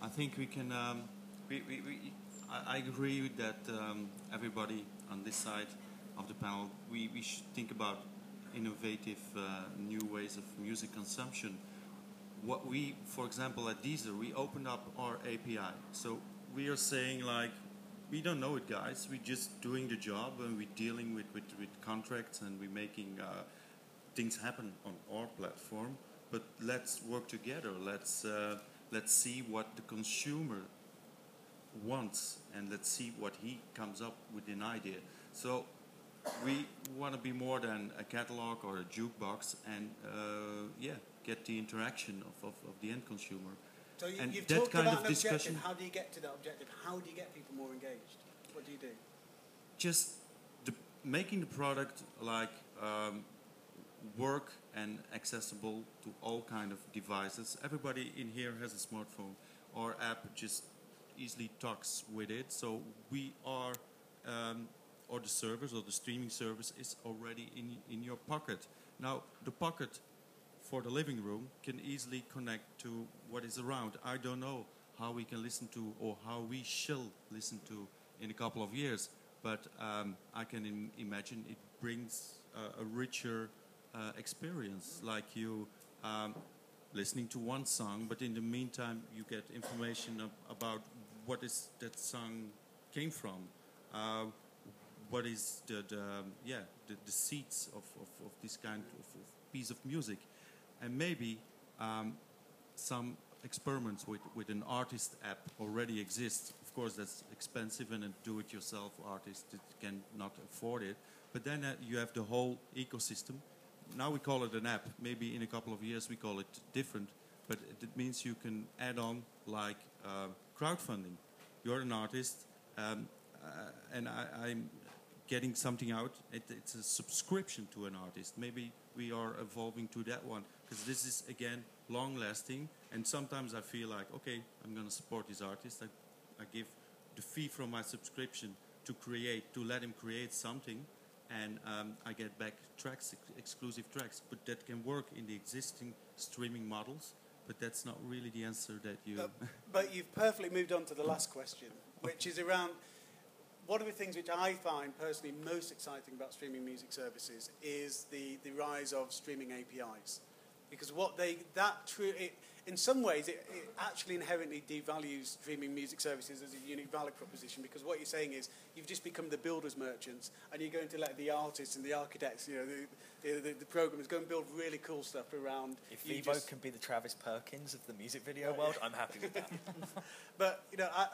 I think we can. Um, we, we, we, I, I agree with that. Um, everybody on this side of the panel, we, we should think about innovative uh, new ways of music consumption what we, for example, at Deezer, we opened up our API. So we are saying like, we don't know it, guys. We're just doing the job and we're dealing with, with, with contracts and we're making uh, things happen on our platform. But let's work together. Let's uh, let's see what the consumer wants and let's see what he comes up with an idea. So we want to be more than a catalog or a jukebox, and uh, yeah, get the interaction of, of, of the end consumer. So you, And you've that talked kind about of an discussion- objective. How do you get to that objective? How do you get people more engaged? What do you do? Just the, making the product like um, work and accessible to all kind of devices. Everybody in here has a smartphone. Our app just easily talks with it. So we are, um, or the service or the streaming service is already in in your pocket. Now the pocket for the living room can easily connect to what is around. I don't know how we can listen to or how we shall listen to in a couple of years, but um, I can Im- imagine it brings uh, a richer uh, experience, like you um, listening to one song, but in the meantime you get information ab- about what is that song came from. Uh, what is the, the um, yeah the, the seeds of, of, of this kind of, of piece of music, and maybe um, some experiments with, with an artist app already exist. Of course, that's expensive, and a do-it-yourself artist cannot afford it. But then uh, you have the whole ecosystem. Now we call it an app. Maybe in a couple of years we call it different. But it means you can add on like uh, crowdfunding. You're an artist, um, uh, and I, I'm getting something out. It, it's a subscription to an artist. Maybe we are evolving to that one because this is again long lasting. And sometimes I feel like, okay, I'm going to support this artist. I, I give the fee from my subscription to create, to let him create something, and um, I get back tracks, ex- exclusive tracks. But that can work in the existing streaming models. But that's not really the answer that you. But, but you've perfectly moved on to the last question, which is around one of the things which I find personally most exciting about streaming music services is the, the rise of streaming APIs. Because what they, that true, it, in some ways, it, it actually inherently devalues streaming music services as a unique value proposition because what you're saying is you've just become the builder's merchants and you're going to let the artists and the architects, you know, the, the, the, the programmers go and build really cool stuff around. If Vevo just- can be the Travis Perkins of the music video world, I'm happy with that. But you know, I,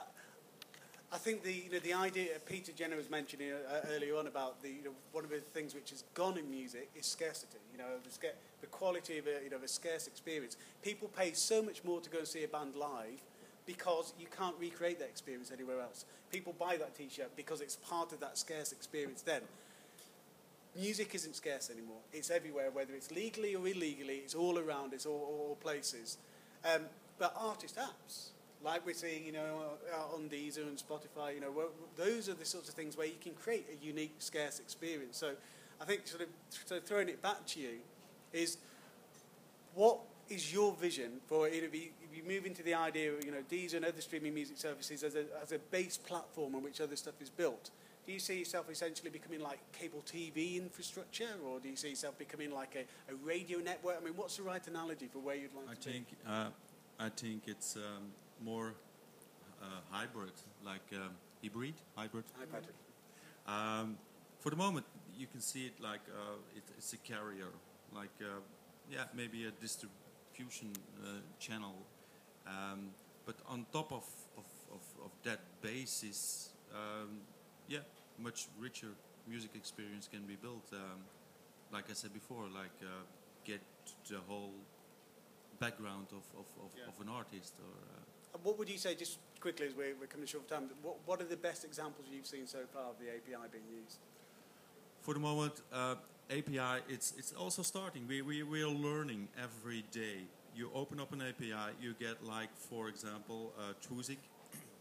I think the you know the idea Peter Jenner was mentioning uh, earlier on about the you know, one of the things which has gone in music is scarcity. You know, the, sca- the quality of a you know of a scarce experience. People pay so much more to go and see a band live because you can't recreate that experience anywhere else. People buy that T-shirt because it's part of that scarce experience. Then. Music isn't scarce anymore. It's everywhere, whether it's legally or illegally. It's all around. It's all, all places. Um, but artist apps, like we're seeing, you know, on Deezer and Spotify, you know, well, those are the sorts of things where you can create a unique, scarce experience. So, I think sort of so throwing it back to you is what is your vision for you know, if you, if you move into the idea of you know Deezer and other streaming music services as a, as a base platform on which other stuff is built? Do you see yourself essentially becoming like cable TV infrastructure, or do you see yourself becoming like a, a radio network? I mean, what's the right analogy for where you'd like I to think uh, I think it's um, more uh, hybrid, like um, hybrid, hybrid. Patrick. Um, for the moment, you can see it like uh, it, it's a carrier, like uh, yeah, maybe a distribution uh, channel. Um, but on top of, of, of, of that basis, um, yeah, much richer music experience can be built. Um, like I said before, like uh, get the whole background of, of, of, Yeah. of an artist or. What would you say, just quickly as we're, coming short of time, what, what are the best examples you've seen so far of the API being used? For the moment, uh, API, it's, it's also starting. We, we, we are learning every day. You open up an API, you get, like, for example, uh.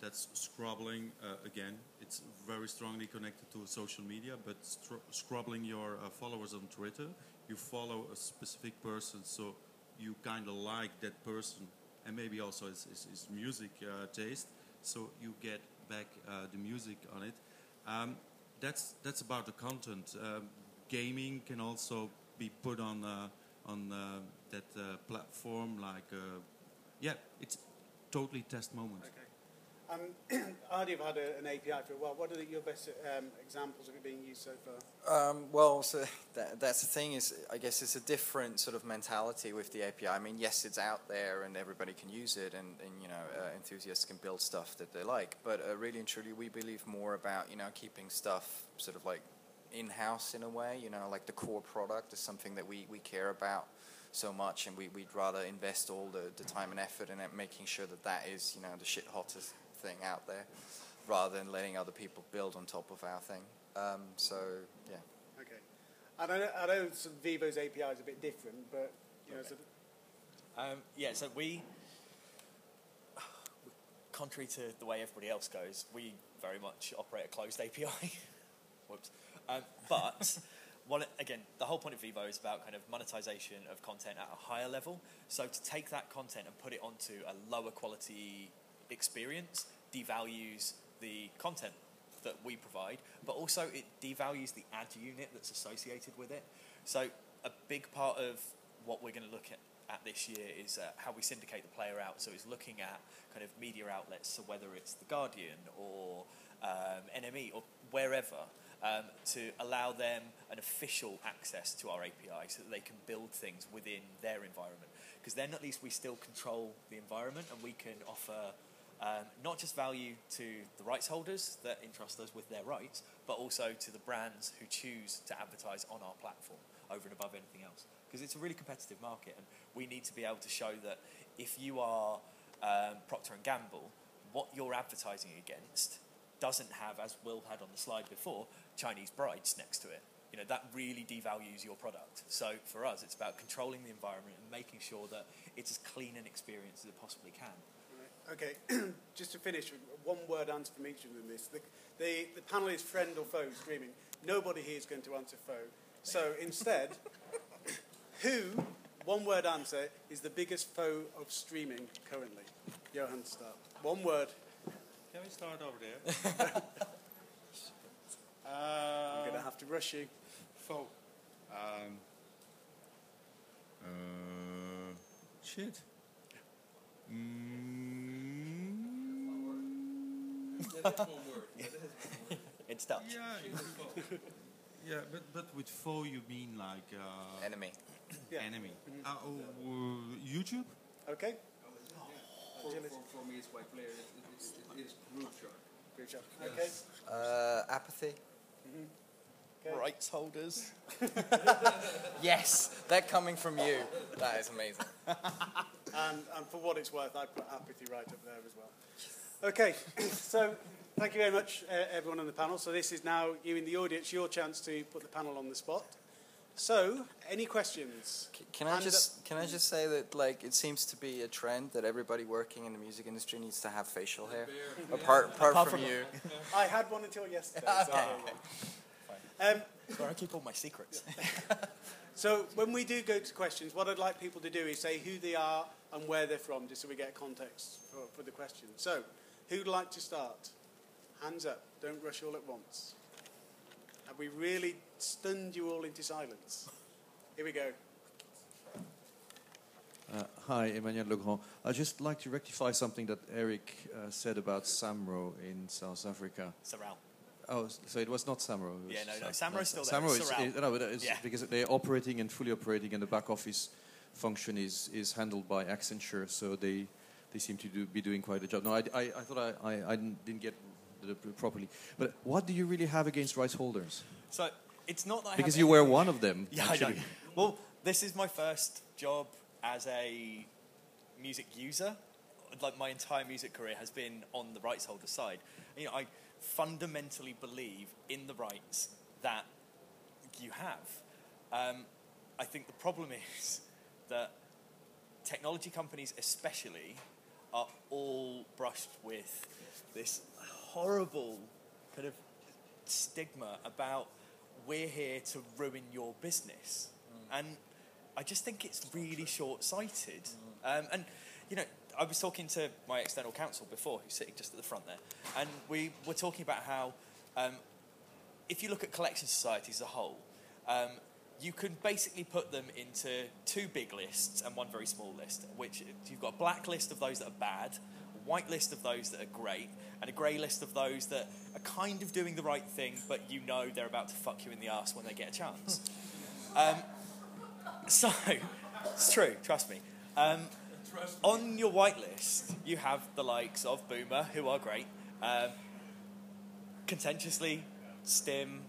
That's scrobbling, uh, again, it's very strongly connected to social media, but scrobbling your uh, followers on Twitter. You follow a specific person, so you kind of like that person, and maybe also his, his, his music uh, taste, so you get back uh, the music on it. Um, that's that's about the content. Um, gaming can also be put on uh, on uh, that uh, platform. Like, uh, yeah, it's totally test moment. Okay. Um, Rdio have had a, an API for a while. What are the, your best um, examples of it being used so far? Um, well, so that, that's the thing is, I guess it's a different sort of mentality with the API. I mean, yes, it's out there and everybody can use it, and, and you know, uh, enthusiasts can build stuff that they like. But uh, really and truly, we believe more about you know keeping stuff sort of like in-house in a way. You know, like the core product is something that we, we care about so much, and we, we'd rather invest all the, the time and effort in it, making sure that that is you know the shit hottest thing out there, rather than letting other people build on top of our thing. Um, so yeah. Okay. And I know, I know some Vevo's API is a bit different, but you know, Okay. sort Um, yeah, so we, contrary to the way everybody else goes, we very much operate a closed API. Whoops. Um, but one, again, the whole point of Vivo is about kind of monetization of content at a higher level. So to take that content and put it onto a lower quality experience devalues the content that we provide, but also it devalues the ad unit that's associated with it. So a big part of what we're going to look at, at this year is uh, how we syndicate the player out. So it's looking at kind of media outlets, so whether it's The Guardian or um, NME or wherever, um, to allow them an official access to our API so that they can build things within their environment. Because then at least we still control the environment and we can offer um, not just value to the rights holders that entrust us with their rights, but also to the brands who choose to advertise on our platform over and above anything else. Because it's a really competitive market, and we need to be able to show that if you are um, Procter and Gamble, what you're advertising against doesn't have, as Will had on the slide before, Chinese brides next to it. You know, that really devalues your product. So for us, it's about controlling the environment and making sure that it's as clean an experience as it possibly can. Okay, just to finish, one word answer from each of them this. The, the, the panel is friend or foe streaming. Nobody here is going to answer foe. So instead, who, one word answer, is the biggest foe of streaming currently? Johan, start. One word. Can we start over there? I'm going to uh, have to rush you. foe. Um, uh, shit. Mm, Yeah, that's one word. That is- It's Dutch. yeah, yeah, but but with foe you mean like uh, Enemy. Yeah. enemy? Uh, oh, uh, YouTube? Okay? For, for, for me, it's quite clear. It, it, it's- it is group chart. Good job. Okay? Uh, apathy. Okay. Rights holders. Yes, they're coming from you. That is amazing. And, and for what it's worth, I put apathy right up there as well. Okay, so thank you very much, uh, everyone on the panel. So this is now you in the audience, your chance to put the panel on the spot. So, any questions? C- Can I Hand just can I just say that like it seems to be a trend that everybody working in the music industry needs to have facial hair. Apart apart, Apart from, from- you. I had one until yesterday. so, Okay. um, Sorry, I keep all my secrets. so when we do go to questions, what I'd like people to do is say who they are and where they're from, just so we get context for, for the question. So, who'd like to start? Hands up. Don't rush all at once. Have we really stunned you all into silence? Here we go. Uh, hi, Emmanuel Legrand. I'd just like to rectify something that Eric uh, said about Samro in South Africa. SARRAL. Oh, so it was not Samro. was Yeah, no, no, Sam- Samro's still there, Samro is, is- no, but it's Yeah. because they're operating and fully operating, and the back office function is, is handled by Accenture, so they they seem to do, be doing quite a job. No, I, I, I thought I, I, I didn't didn't get it properly. But what do you really have against rights holders? So it's not that I Because you were one of them. Yeah, I know. Well, this is my first job as a music user. Like my entire music career has been on the rights holder side. You know, I fundamentally believe in the rights that you have. Um, I think the problem is that technology companies, especially, are all brushed with this horrible kind of stigma about we're here to ruin your business. And I just think it's really short sighted. Um, and, you know, I was talking to my external counsel before, who's sitting just at the front there, and we were talking about how um, if you look at collection societies as a whole, um, you can basically put them into two big lists and one very small list, which you've got a black list of those that are bad, a white list of those that are great, and a grey list of those that are kind of doing the right thing, but you know they're about to fuck you in the ass when they get a chance. um, so, it's true, trust me. Um, on your white list, you have the likes of Buma, who are great. Um, contentiously, Stim,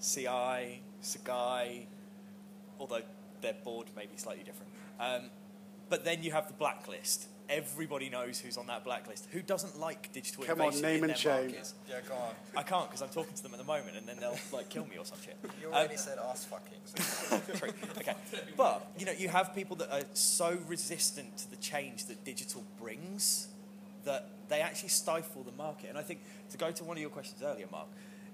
CI, Sagai, although their board may be slightly different. Um, but then you have the blacklist. Everybody knows who's on that blacklist. Who doesn't like digital Come on, innovation name in and their shame. markets? Yeah, go on. I can't because I'm talking to them at the moment, and then they'll like kill me or some shit. You Um, already said ass fucking. So. True. Okay. But, you know, you have people that are so resistant to the change that digital brings that they actually stifle the market. And I think to go to one of your questions earlier, Mark,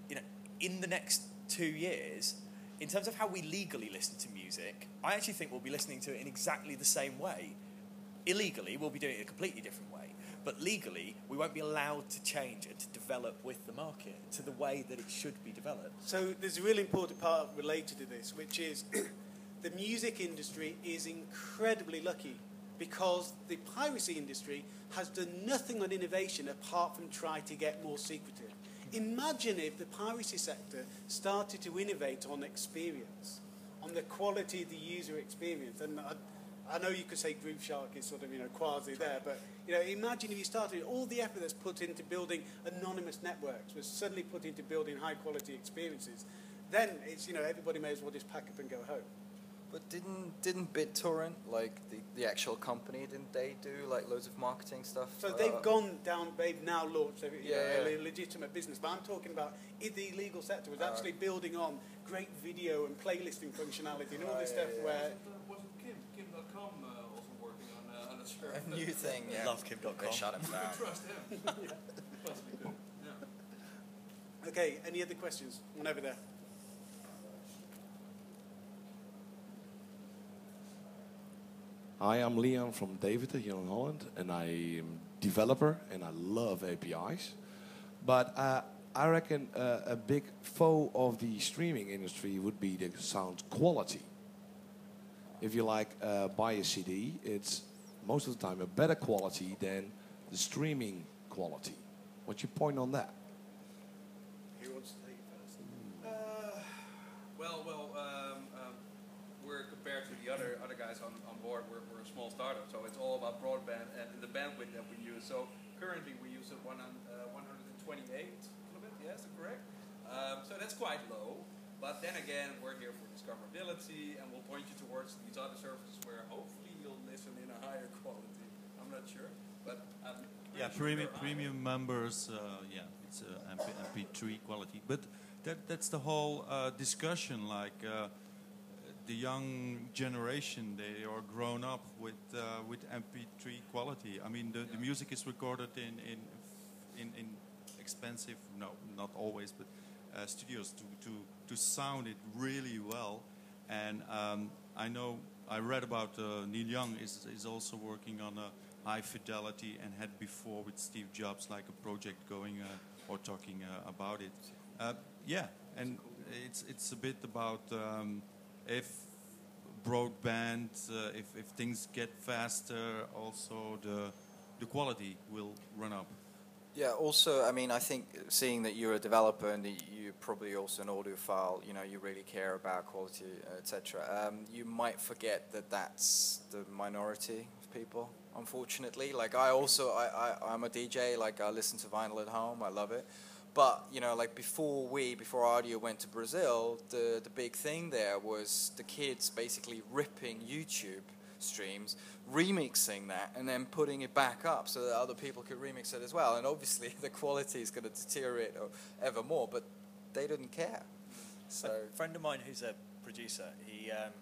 you know, in the next two years, in terms of how we legally listen to music, I actually think we'll be listening to it in exactly the same way. Illegally, we'll be doing it a completely different way. But legally, we won't be allowed to change and to develop with the market to the way that it should be developed. So there's a really important part related to this, which is the music industry is incredibly lucky because the piracy industry has done nothing on innovation apart from try to get more secretive. Imagine if the piracy sector started to innovate on experience, on the quality of the user experience. And I, I know you could say Grooveshark is sort of you know quasi there, but you know imagine if you started all the effort that's put into building anonymous networks was suddenly put into building high quality experiences. Then it's you know everybody may as well just pack up and go home. But didn't didn't BitTorrent, like the, the actual company, didn't they do like loads of marketing stuff? So Uh, they've gone down. They've now launched a, you Yeah, know, yeah. a legitimate business. But I'm talking about in the illegal sector was Uh, actually building on great video and playlisting functionality and all this Oh, stuff. yeah, yeah. Where Wasn't, uh, wasn't Kim, Kim.com uh, also working on, uh, on a service? a new thing. Yeah. Love Kim Dotcom. They shut him down. Trust him. Possibly could. Yeah. okay, any other questions? One over there. Hi, I'm Leon from Deventer here in Holland, and I'm developer and I love APIs. But uh, I reckon uh, a big foe of the streaming industry would be the sound quality. If you like uh, buy a CD, it's most of the time a better quality than the streaming quality. What's your point on that? Who wants to take it first? Uh, well, well, um, um, we're compared to the other other guys on, on board. We're, small startup, so it's all about broadband and the bandwidth that we use. So currently we use a one, hun- uh, 128 kilobit. Yes, correct. Um, so that's quite low. But then again, we're here for discoverability, and we'll point you towards these other services where hopefully you'll listen in a higher quality. I'm not sure, but um, Yeah, premium premium members. Uh, yeah, it's uh, MP, MP3 quality, but that that's the whole uh, discussion. Like uh, the young generation, they are grown up with uh, with MP3 quality. I mean, the, the music is recorded in in in, in expensive, no, not always, but uh, studios to, to to sound it really well. And um, I know I read about uh, Neil Young is is also working on a high fidelity and had before with Steve Jobs like a project going uh, or talking uh, about it. Uh, yeah, and it's it's a bit about um, if broadband, uh, if if things get faster, also the the quality will run up. Yeah. Also, I mean, I think seeing that you're a developer and you're probably also an audiophile, you know, you really care about quality, etc. Um, you might forget that that's the minority of people. Unfortunately, like I also, I, I I'm a DJ. Like I listen to vinyl at home. I love it. But you know, like before we, before Rdio went to Brazil, the the big thing there was the kids basically ripping YouTube streams, remixing that, and then putting it back up so that other people could remix it as well. And obviously, the quality is going to deteriorate ever more, but they didn't care. So a friend of mine who's a producer, he um,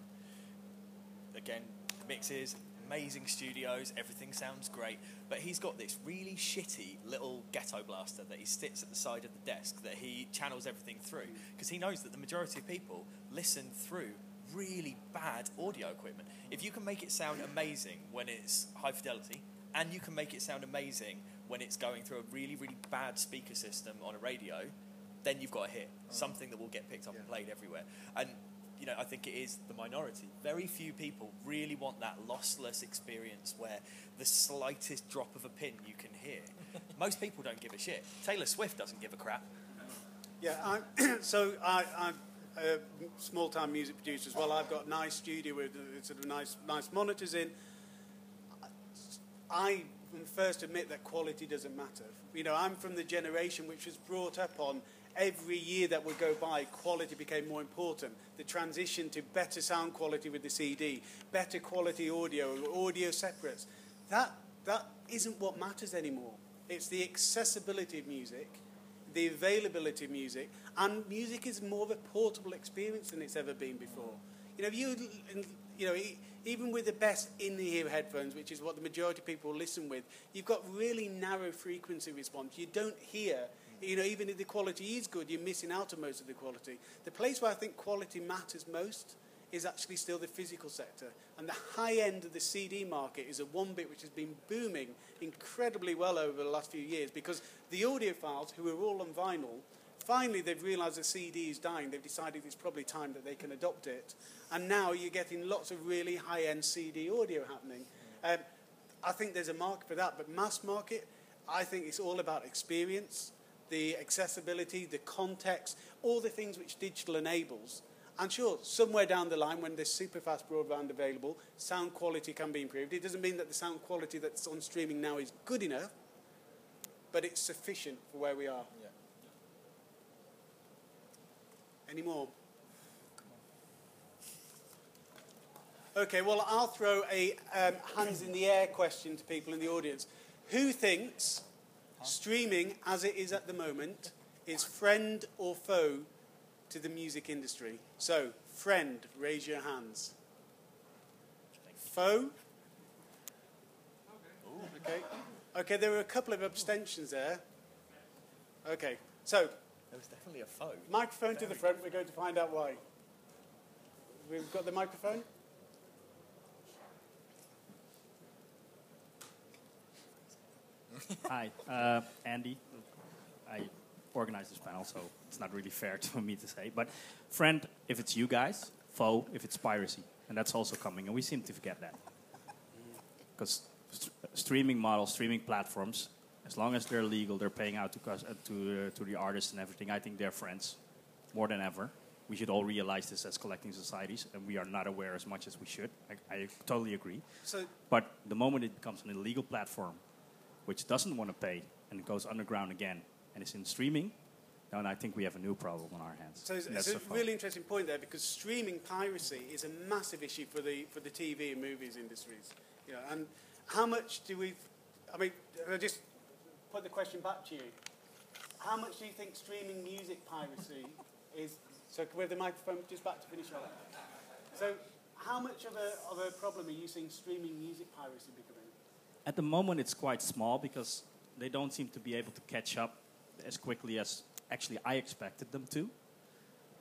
again mixes amazing studios, everything sounds great, but he's got this really shitty little ghetto blaster that he sits at the side of the desk that he channels everything through because he knows that the majority of people listen through really bad audio equipment. If you can make it sound amazing when it's high fidelity, and you can make it sound amazing when it's going through a really, really bad speaker system on a radio, then you've got a hit. Oh. Something that will get picked up and played everywhere. And you know, I think it is the minority. Very few people really want that lossless experience where the slightest drop of a pin you can hear. Most people don't give a shit. Taylor Swift doesn't give a crap. Yeah, I'm, so I, I'm a small-time music producer as well. I've got a nice studio with uh, sort of nice, nice monitors in. I first admit that quality doesn't matter. You know, I'm from the generation which was brought up on every year that would go by, quality became more important. The transition to better sound quality with the CD, better quality audio, audio separates. That that isn't what matters anymore. It's the accessibility of music, the availability of music, and music is more of a portable experience than it's ever been before. You know, you you know, even with the best in-ear headphones, which is what the majority of people listen with, you've got really narrow frequency response. You don't hear you know, even if the quality is good, you're missing out on most of the quality. The place where I think quality matters most is actually still the physical sector. And the high end of the CD market is a one bit which has been booming incredibly well over the last few years because the audiophiles, who are all on vinyl, finally they've realized the CD is dying. They've decided it's probably time that they can adopt it. And now you're getting lots of really high end CD audio happening. Um, I think there's a market for that, but mass market, I think it's all about experience, the accessibility, the context, all the things which digital enables. And sure, somewhere down the line, when there's super fast broadband available, sound quality can be improved. It doesn't mean that the sound quality that's on streaming now is good enough, but it's sufficient for where we are. Yeah. Any more? Okay, well, I'll throw a um, hands in the air question to people in the audience. Who thinks streaming, as it is at the moment, is friend or foe to the music industry? So, friend, raise your hands. Foe? Okay. Okay, there were a couple of abstentions there. Okay, so There was definitely a foe. microphone to the front. We're going to find out why. We've got the microphone. Hi, uh, Andy. I organized this panel, so it's not really fair to me to say. But friend, if it's you guys, foe, if it's piracy, and that's also coming, and we seem to forget that. Because st- streaming models, streaming platforms, as long as they're legal, they're paying out to uh, to uh, to the artists and everything. I think they're friends, more than ever. We should all realize this as collecting societies, and we are not aware as much as we should. I, I totally agree. So, But the moment it becomes an illegal platform, which doesn't want to pay and it goes underground again and is in streaming, then I think we have a new problem on our hands. so it's, it's a really interesting point there because streaming piracy is a massive issue for the for the TV and movies industries. You know, and how much do we? I mean, I just put the question back to you. How much do you think streaming music piracy is? So, with the microphone just back to finish off. So, how much of a of a problem are you seeing streaming music piracy becoming? At the moment, it's quite small because they don't seem to be able to catch up as quickly as actually I expected them to.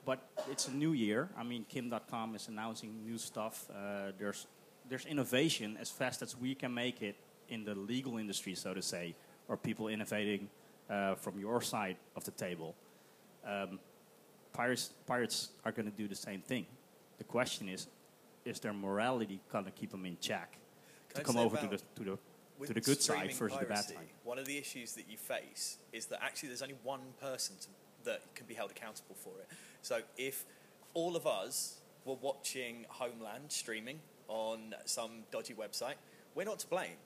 But it's a new year. I mean, Kim Dotcom is announcing new stuff. Uh, there's there's innovation as fast as we can make it in the legal industry, so to say, or people innovating uh, from your side of the table. Um, pirates pirates are going to do the same thing. The question is, is their morality going to keep them in check Can to I come over to the to the to the good side versus the bad side? One of the issues that you face is that actually there's only one person to, that can be held accountable for it. So if all of us were watching Homeland streaming on some dodgy website, we're not to blame.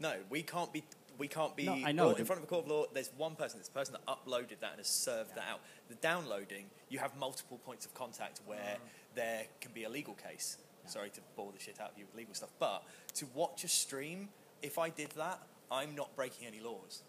No, we can't be. We can't be No, I know. in front of a court of law. There's one person. It's the person that uploaded that and has served that out. The downloading, you have multiple points of contact where ah. there can be a legal case. Sorry to bore the shit out of you with legal stuff, but to watch a stream, if I did that, I'm not breaking any laws.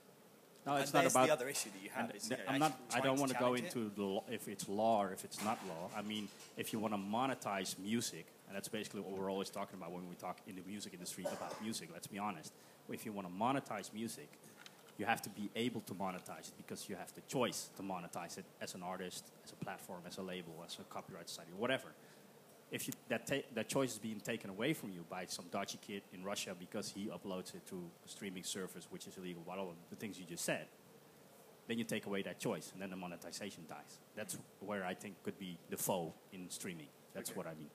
No, it's and not there's about the other issue that you have. Is, you know, I'm not. I don't want to go it. into the law, if it's law or if it's not law. I mean, if you want to monetize music, and that's basically what we're always talking about when we talk in the music industry about music. Let's be honest. If you want to monetize music, you have to be able to monetize it because you have the choice to monetize it as an artist, as a platform, as a label, as a copyright society, whatever. If you, that ta- that choice is being taken away from you by some dodgy kid in Russia because he uploads it to a streaming service which is illegal, what all of the things you just said, then you take away that choice, and then the monetization dies. That's where I think could be the foe in streaming. That's what I mean.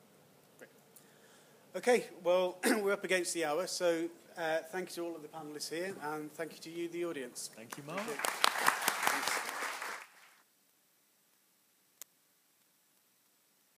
Okay, well, we're up against the hour, so uh, thank you to all of the panelists here, and thank you to you, the audience. Thank you, Mark. Thank you.